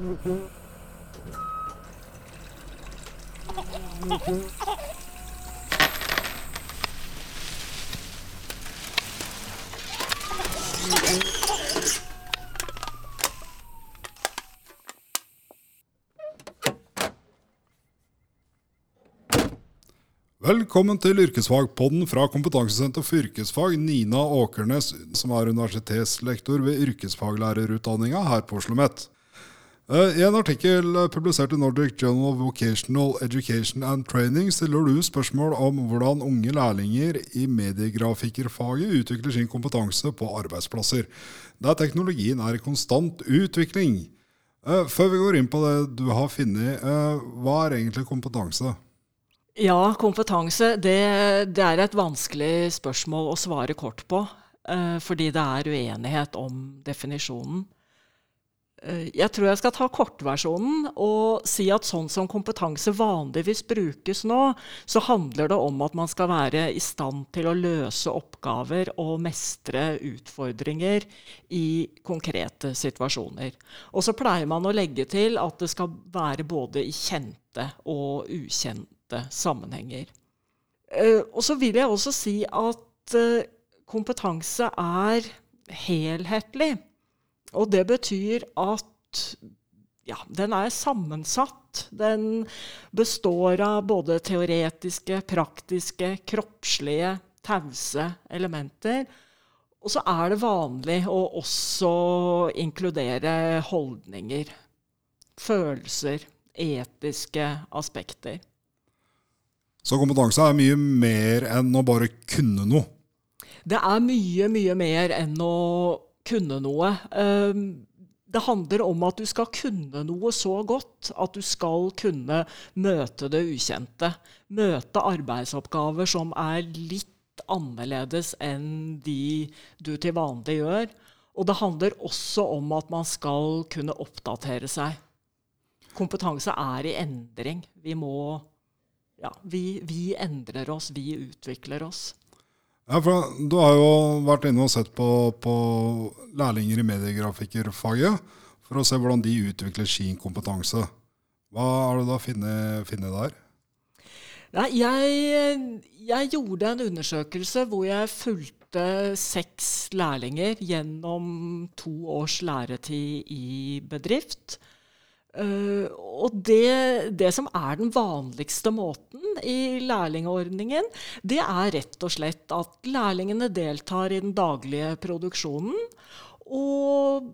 Velkommen til Yrkesfagpodden fra Kompetansesenter for yrkesfag, Nina Åkernes, som er universitetslektor ved yrkesfaglærerutdanninga her på Oslo OsloMet. Eh, I en artikkel publisert i Nordic Journal of Vocational Education and Training stiller du spørsmål om hvordan unge lærlinger i mediegrafikerfaget utvikler sin kompetanse på arbeidsplasser, der teknologien er i konstant utvikling. Eh, før vi går inn på det du har funnet, eh, hva er egentlig kompetanse? Ja, kompetanse det, det, er et vanskelig spørsmål å svare kort på. Eh, fordi det er uenighet om definisjonen. Eh, jeg tror jeg skal ta kortversjonen og si at sånn som kompetanse vanligvis brukes nå, så handler det om at man skal være i stand til å løse oppgaver og mestre utfordringer i konkrete situasjoner. Og så pleier man å legge til at det skal være både i kjente og ukjente sammenhenger. Eh, og så vil jeg også si at eh, kompetanse er helhetlig. Og det betyr at ja, den er sammensatt. Den består av både teoretiske, praktiske, kroppslige, tause elementer. Og så er det vanlig å også inkludere holdninger, følelser, etiske aspekter. Så kompetanse er mye mer enn å bare kunne noe? Det er mye, mye mer enn å kunne noe. Ehm, det handler om at du skal kunne noe så godt at du skal kunne møte det ukjente. Møte arbeidsoppgaver som er litt annerledes enn de du til vanlig gjør. Og det handler også om at man skal kunne oppdatere seg. Kompetanse er i endring. Vi må ja, vi, vi, endrer oss, vi utvikler oss. Ja, for Du har jo vært inne og sett på, på lærlinger i mediegrafikerfaget for å se hvordan de utvikler sin kompetanse. Hva har du da funnet der? Nei, jeg, jeg, gjorde en undersøkelse hvor jeg fulgte seks lærlinger gjennom to års læretid i bedrift. Uh, og det, det, som er den vanligste måten i lærlingordningen, det er rett og slett at lærlingene deltar i den daglige produksjonen. Og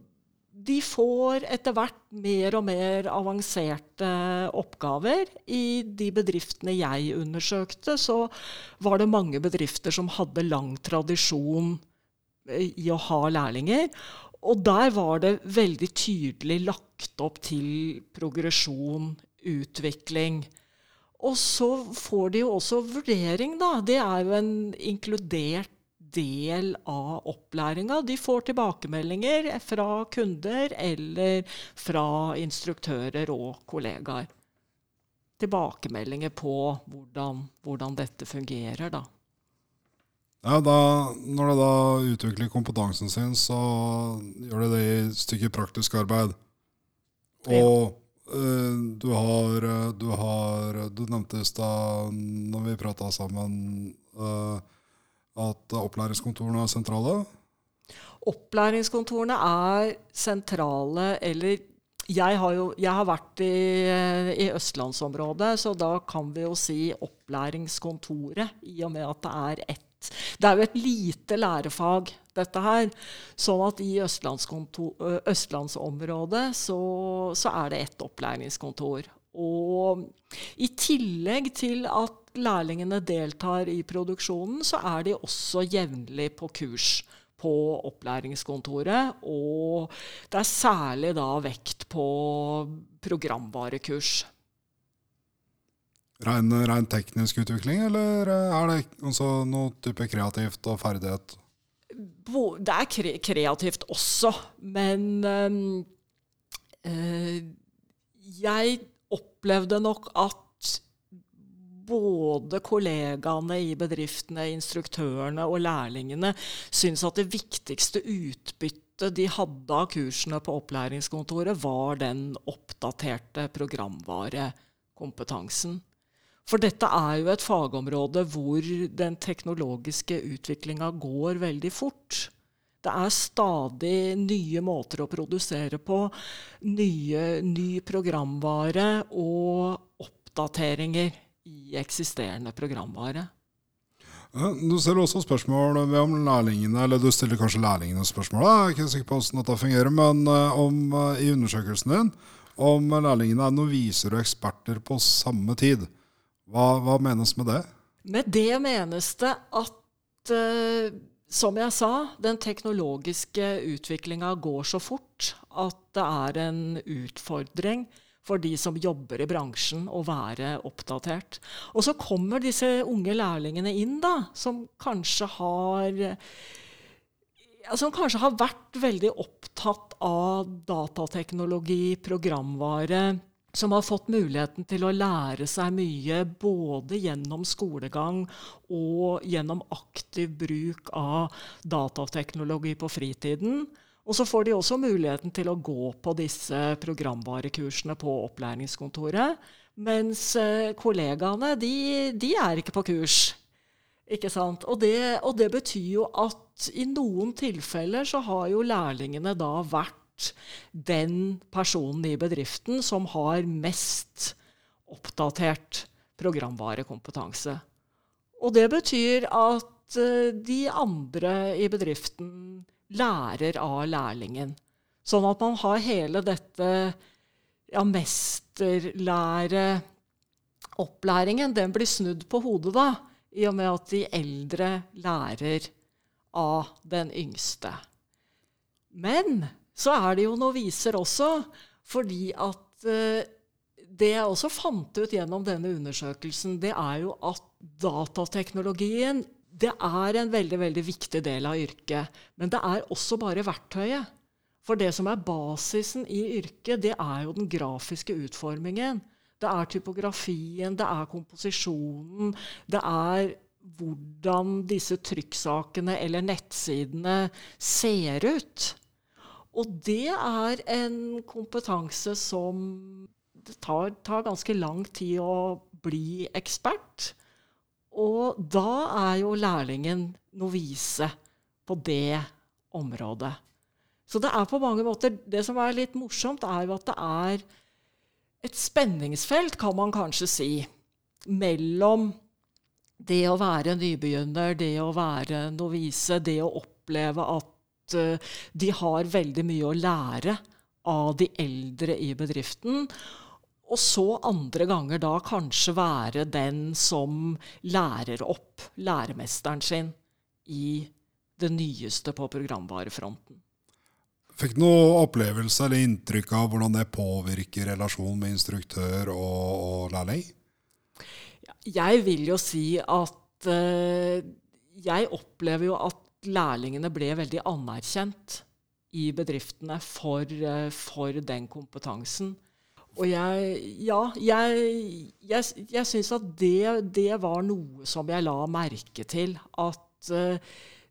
de får etter hvert mer og mer avanserte oppgaver. I de bedriftene jeg undersøkte, så var det mange bedrifter som hadde lang tradisjon i å ha lærlinger. Og der var det veldig tydelig lagt opp til progresjon, utvikling. Og så får de jo også vurdering, da. Det er jo en inkludert del av opplæringa. De får tilbakemeldinger fra kunder eller fra instruktører og kollegaer. Tilbakemeldinger på hvordan, hvordan dette fungerer, da. Ja, da, Når de da utvikler kompetansen sin, så gjør de det i et stykke praktisk arbeid. Og uh, du har Du har Du nevnte i stad, når vi prata sammen, uh, at opplæringskontorene er sentrale? Opplæringskontorene er sentrale, eller jeg har jo jeg har vært i, i, østlandsområdet, så da kan vi jo si opplæringskontoret, i og med at det er ett det er jo et lite lærefag, dette her. Sånn at i østlandsområdet så, så er det ett opplæringskontor. Og i tillegg til at lærlingene deltar i produksjonen, så er de også jevnlig på kurs på opplæringskontoret. Og det er særlig da vekt på programvarekurs. Ren, ren, teknisk utvikling, eller er det altså noe type kreativt og ferdighet? Det er kre kreativt også, men øh, jeg opplevde nok at både kollegaene i bedriftene, instruktørene og lærlingene syns at det viktigste utbyttet de hadde av kursene på opplæringskontoret, var den oppdaterte programvarekompetansen. For dette er jo et fagområde hvor den teknologiske utviklinga går veldig fort. Det er stadig nye måter å produsere på, nye, ny programvare og oppdateringer i eksisterende programvare. Du stiller også spørsmål om lærlingene, eller du stiller kanskje lærlingene spørsmål. Jeg er ikke sikker på hvordan dette fungerer, men eh, om, eh, i undersøkelsen din om lærlingene er noviser og eksperter på samme tid. Hva, hva menes med det? Med det menes det at, uh, som jeg sa, den teknologiske utviklinga går så fort at det er en utfordring for de som jobber i bransjen, å være oppdatert. Og så kommer disse unge lærlingene inn, da, som kanskje har som kanskje har vært veldig opptatt av datateknologi, programvare, som har fått muligheten til å lære seg mye både gjennom skolegang og gjennom aktiv bruk av datateknologi på fritiden. Og så får de også muligheten til å gå på disse programvarekursene på opplæringskontoret. Mens eh, kollegaene, de, de er ikke på kurs. Ikke sant? Og det, og det, betyr jo at i noen tilfeller så har jo lærlingene da vært den personen i bedriften som har mest oppdatert programvarekompetanse. Og det betyr at uh, de andre i bedriften lærer av lærlingen. Sånn at man har hele dette ja, mesterlæreopplæringen. Den blir snudd på hodet, da, i og med at de eldre lærer av den yngste. Men så er det jo noviser også, fordi at uh, det jeg også fant ut gjennom denne undersøkelsen, det er jo at datateknologien det er en veldig, veldig viktig del av yrket. Men det er også bare verktøyet. For det som er basisen i yrket, det er jo den grafiske utformingen. Det er typografien, det er komposisjonen, det er hvordan disse trykksakene eller nettsidene ser ut. Og det er en kompetanse som det tar, tar ganske lang tid å bli ekspert. Og da er jo lærlingen novise på det området. Så det er på mange måter Det som er litt morsomt, er jo at det er et spenningsfelt, kan man kanskje si, mellom det å være nybegynner, det å være novise, det å oppleve at de har veldig mye å lære av de eldre i bedriften, og så andre ganger da kanskje være den som lærer opp læremesteren sin i det nyeste på programvarefronten. Fikk du noe opplevelse eller inntrykk av hvordan det påvirker relasjonen med instruktør og, og lærling? Jeg vil jo si at uh, jeg opplever jo at lærlingene ble veldig anerkjent i bedriftene for, uh, for den kompetansen. Og jeg Ja, jeg, jeg, jeg syns at det, det, var noe som jeg la merke til. At uh,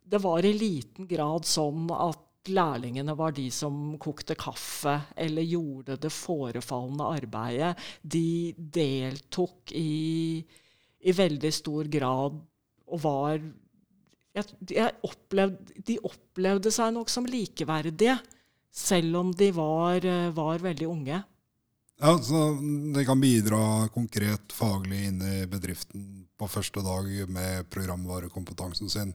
det var i liten grad sånn at lærlingene var de som kokte kaffe eller gjorde det forefallende arbeidet. De deltok i, i veldig stor grad og var jeg, jeg opplevde, De opplevde seg nok som likeverdige, selv om de var, var veldig unge. Ja, så Det kan bidra konkret faglig inn i bedriften på første dag med programvarekompetansen sin?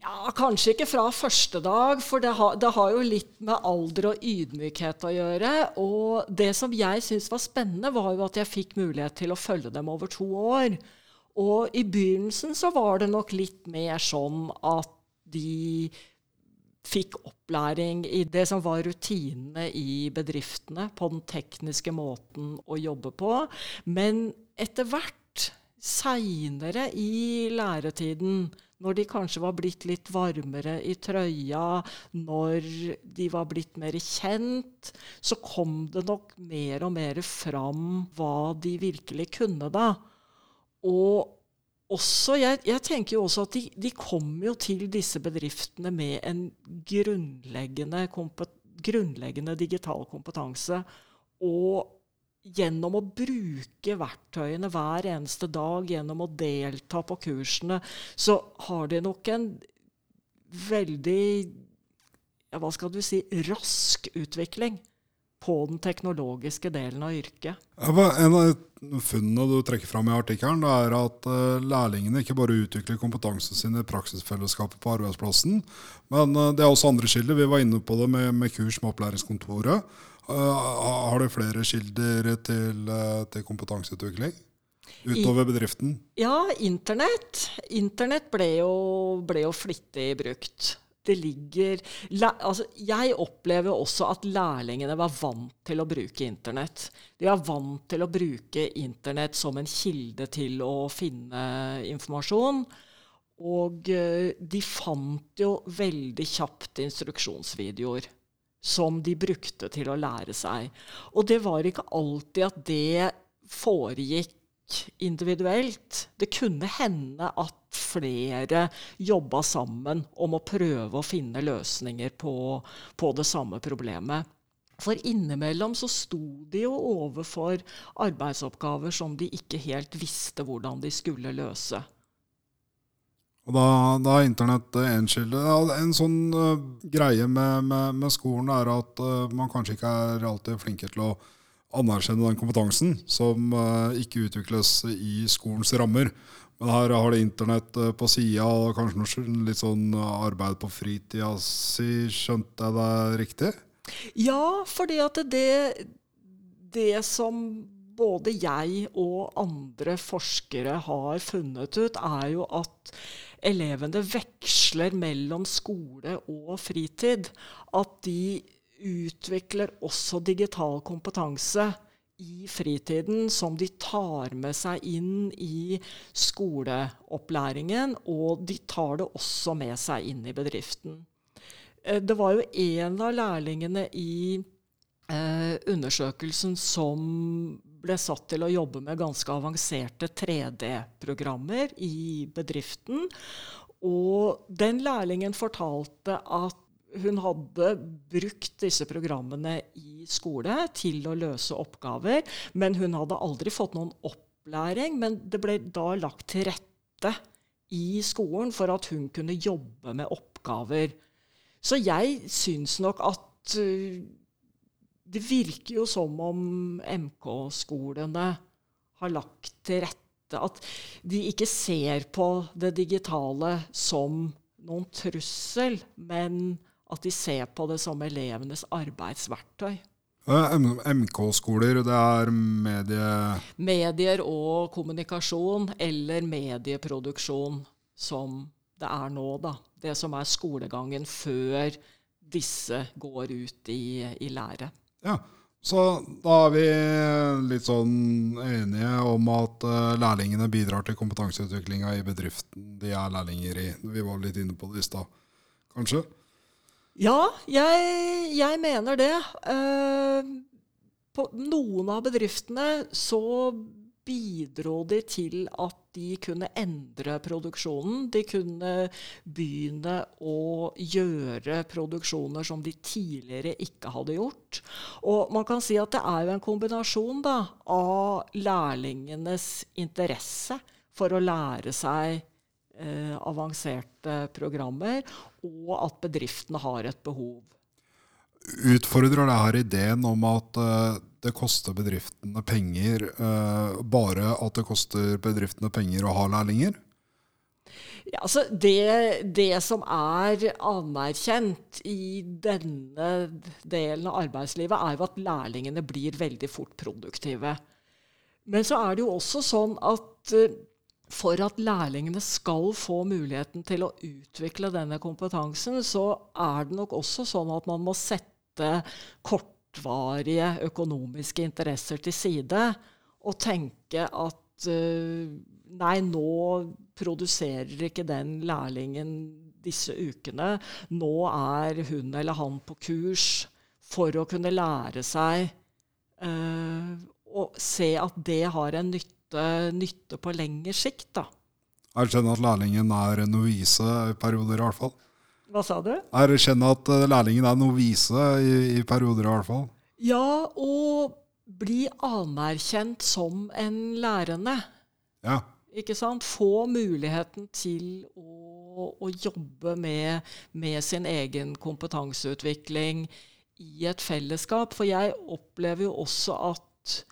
Ja, Kanskje ikke fra første dag, for det har, det har jo litt med alder og ydmykhet å gjøre. Og det som jeg syntes var spennende, var jo at jeg fikk mulighet til å følge dem over to år. Og i begynnelsen så var det nok litt mer sånn at de fikk opplæring i det som var rutinene i bedriftene, på den tekniske måten å jobbe på. Men etter hvert, seinere i læretiden, når de kanskje var blitt litt varmere i trøya, når de var blitt mer kjent, så kom det nok mer og mer fram hva de virkelig kunne, da. Og også, jeg, jeg, tenker jo også at de, de kommer jo til disse bedriftene med en grunnleggende, grunnleggende digital kompetanse. Og gjennom å bruke verktøyene hver eneste dag, gjennom å delta på kursene, så har de nok en veldig ja, hva skal du si, rask utvikling på den teknologiske delen av yrket. En av funnene du trekker fram i artikkelen, er at uh, lærlingene ikke bare utvikler kompetansen sin i praksisfellesskapet på arbeidsplassen, men uh, det er også andre kilder. Vi var inne på det med, med kurs med opplæringskontoret. Uh, har du flere kilder til, til kompetanseutvikling? Utover bedriften? Ja, internett. Internett ble jo, ble jo flittig brukt det ligger altså, Jeg opplever også at lærlingene var vant til å bruke Internett. De var vant til å bruke Internett som en kilde til å finne informasjon. Og eh, de fant jo veldig kjapt instruksjonsvideoer som de brukte til å lære seg. Og det var ikke alltid at det foregikk individuelt. Det kunne hende at flere jobba sammen om å prøve å finne løsninger på, på det samme problemet. For innimellom så sto de jo overfor arbeidsoppgaver som de ikke helt visste hvordan de skulle løse. Og da, da er internett én kilde. En sånn uh, greie med, med, med, skolen er at uh, man kanskje ikke er alltid flinke til å anerkjenne den kompetansen som uh, ikke utvikles i skolens rammer. Men her har det internett uh, på sida og kanskje noe litt sånn arbeid på fritida si. Skjønte jeg det riktig? Ja, fordi at det, det som både jeg og andre forskere har funnet ut, er jo at elevene veksler mellom skole og fritid. At de utvikler også digital kompetanse i fritiden som de tar med seg inn i skoleopplæringen, og de tar det også med seg inn i bedriften. Eh, det var jo en av lærlingene i eh, undersøkelsen som ble satt til å jobbe med ganske avanserte 3D-programmer i bedriften. Og den lærlingen fortalte at hun hadde brukt disse programmene i skole til å løse oppgaver, men hun hadde aldri fått noen opplæring. Men det ble da lagt til rette i skolen for at hun kunne jobbe med oppgaver. Så jeg syns nok at uh, det virker jo som om MK-skolene har lagt til rette At de ikke ser på det digitale som noen trussel, men at de ser på det som elevenes arbeidsverktøy. MK-skoler, det er medie... Medier og kommunikasjon, eller medieproduksjon, som det er nå, da. Det som er skolegangen før disse går ut i, i lære. Ja, så da er vi litt sånn enige om at uh, lærlingene bidrar til kompetanseutviklinga i bedriften de er lærlinger i. Vi var litt inne på det i stad, kanskje? Ja, jeg, jeg mener det. Eh, på noen av bedriftene så bidro de til at de kunne endre produksjonen. De kunne begynne å gjøre produksjoner som de tidligere ikke hadde gjort. Og man kan si at det er jo en kombinasjon da, av lærlingenes interesse for å lære seg eh, avanserte programmer, og at bedriftene har et behov. Utfordrer det her ideen om at eh, det koster bedriftene penger, eh, bare at det koster bedriftene penger å ha lærlinger? Ja, altså det, det, som er anerkjent i denne delen av arbeidslivet, er jo at lærlingene blir veldig fort produktive. Men så er det jo også sånn at uh, for at lærlingene skal få muligheten til å utvikle denne kompetansen, så er det nok også sånn at man må sette kortvarige økonomiske interesser til side og tenke at uh, nei, nå produserer ikke den lærlingen disse ukene. Nå er hun eller han på kurs for å kunne lære seg uh, og se at det har en nytte nytte, nytte på lengre sikt. da. Erkjenne at lærlingen er novise i perioder, i hvert fall. Hva sa du? Erkjenne at eh, lærlingen er novise i, i perioder, i hvert fall. Ja, og bli anerkjent som en lærende. Ja. Ikke sant? Få muligheten til å, å jobbe med, med, sin egen kompetanseutvikling i et fellesskap. For jeg opplever jo også at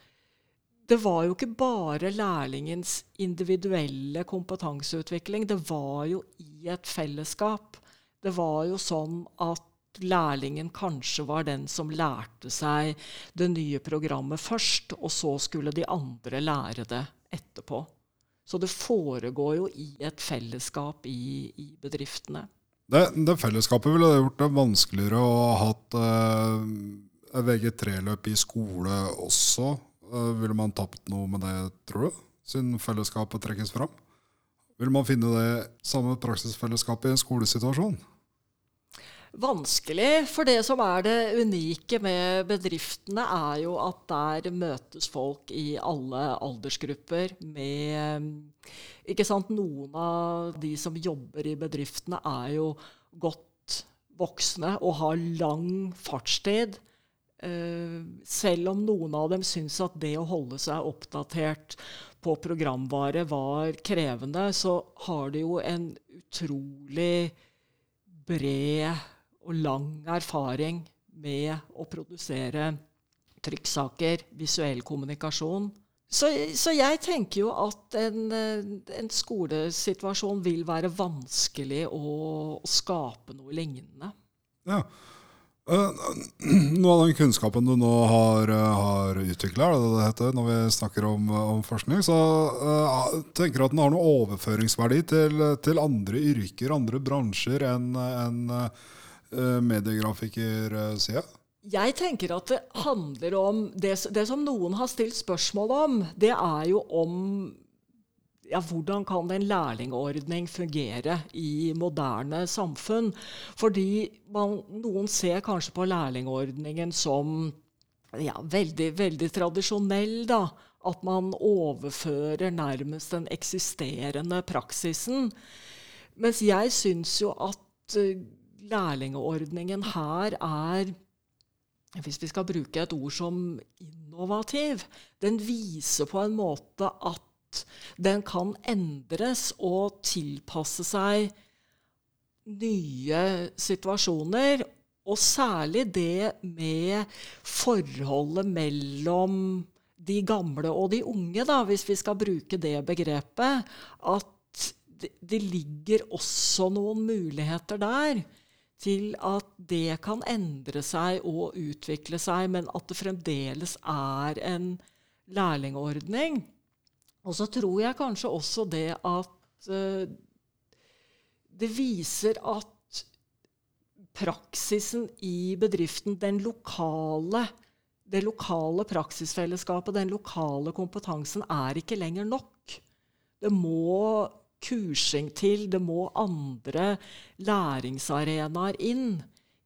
det var jo ikke bare lærlingens individuelle kompetanseutvikling. Det var jo i et fellesskap. Det var jo sånn at lærlingen kanskje var den som lærte seg det nye programmet først, og så skulle de andre lære det etterpå. Så det foregår jo i et fellesskap i, i bedriftene. Det, det, fellesskapet ville gjort det vanskeligere å ha hatt eh, VG3-løp i skole også. Eh, ville man tapt noe med det, tror du? Siden fellesskapet trekkes fram? Vil man finne det samme praksisfellesskapet i en skolesituasjon? vanskelig. For det som er det unike med bedriftene, er jo at der møtes folk i alle aldersgrupper med ikke sant, Noen av de som jobber i bedriftene, er jo godt voksne og har lang fartstid. Uh, selv om noen av dem syns at det å holde seg oppdatert på programvare var krevende, så har de jo en utrolig bred og lang erfaring med å produsere trykksaker, visuell kommunikasjon. Så, så, jeg tenker jo at en, en, skolesituasjon vil være vanskelig å skape noe lignende. Ja. Uh, noe av den kunnskapen du nå har, har utvikla, når vi snakker om, om forskning, så uh, tenker du at den har noe overføringsverdi til, til andre yrker, andre bransjer enn en, uh, Eh, mediegrafikersida? Jeg tenker at det handler om det, det, som noen har stilt spørsmål om, det er jo om ja, hvordan kan en lærlingordning fungere i moderne samfunn? Fordi man, noen ser kanskje på lærlingordningen som ja, veldig, veldig tradisjonell. da, At man overfører nærmest den eksisterende praksisen. Mens jeg syns jo at uh, lærlingordningen her er hvis vi skal bruke et ord som innovativ, den viser på en måte at den kan endres og tilpasse seg nye situasjoner. Og særlig det med forholdet mellom de gamle og de unge, da, hvis vi skal bruke det begrepet. At det, ligger også noen muligheter der til at det kan endre seg og utvikle seg, men at det fremdeles er en lærlingordning. Og så tror jeg kanskje også det at uh, det viser at praksisen i bedriften, den lokale, det lokale praksisfellesskapet, den lokale kompetansen, er ikke lenger nok. Det må kursing til, det må andre læringsarenaer inn.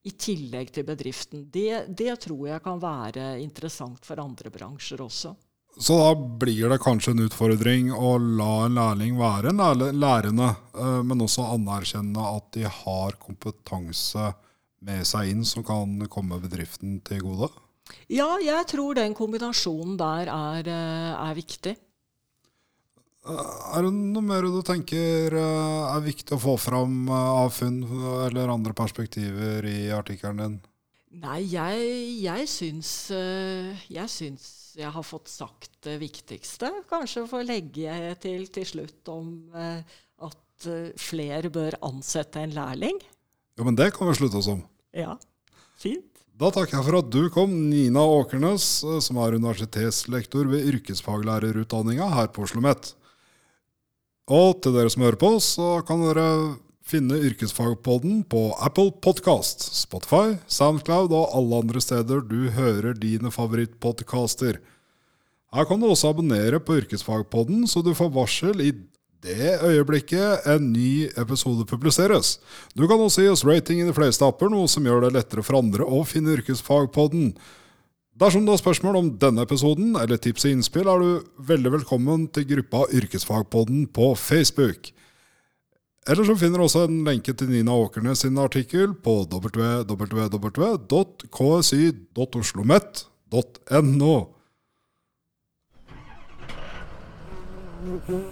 I tillegg til bedriften. Det, det, tror jeg kan være interessant for andre bransjer også. Så da blir det kanskje en utfordring å la en lærling være en lærende, eh, men også anerkjenne at de har kompetanse med seg inn som kan komme bedriften til gode? Ja, jeg tror den kombinasjonen der er, eh, er viktig. Er det noe mer du tenker eh, er viktig å få fram eh, av funn eller andre perspektiver i artikkelen din? Nei, jeg, jeg, syns, eh, jeg syns jeg har fått sagt det viktigste. Kanskje få legge til til slutt om at flere bør ansette en lærling. Ja, Men det kan vi slutte oss om. Ja, fint. Da takker jeg for at du kom, Nina Åkernes, som er universitetslektor ved yrkesfaglærerutdanninga her på Oslo OsloMet. Og til dere som hører på, så kan dere finne Yrkesfagpodden på Apple Podkast, Spotify, Soundcloud og alle andre steder du hører dine favorittpodkaster. Her kan du også abonnere på Yrkesfagpodden, så du får varsel i det øyeblikket en ny episode publiseres. Du kan også gi oss rating i de fleste apper, noe som gjør det lettere for andre å finne Yrkesfagpodden. Dersom du har spørsmål om denne episoden eller tips og innspill, er du veldig velkommen til gruppa Yrkesfagpodden på Facebook. Eller så finner du også en lenke til Nina Åkernes sin artikkel på www.ksi.oslomet.no. Mm-hmm.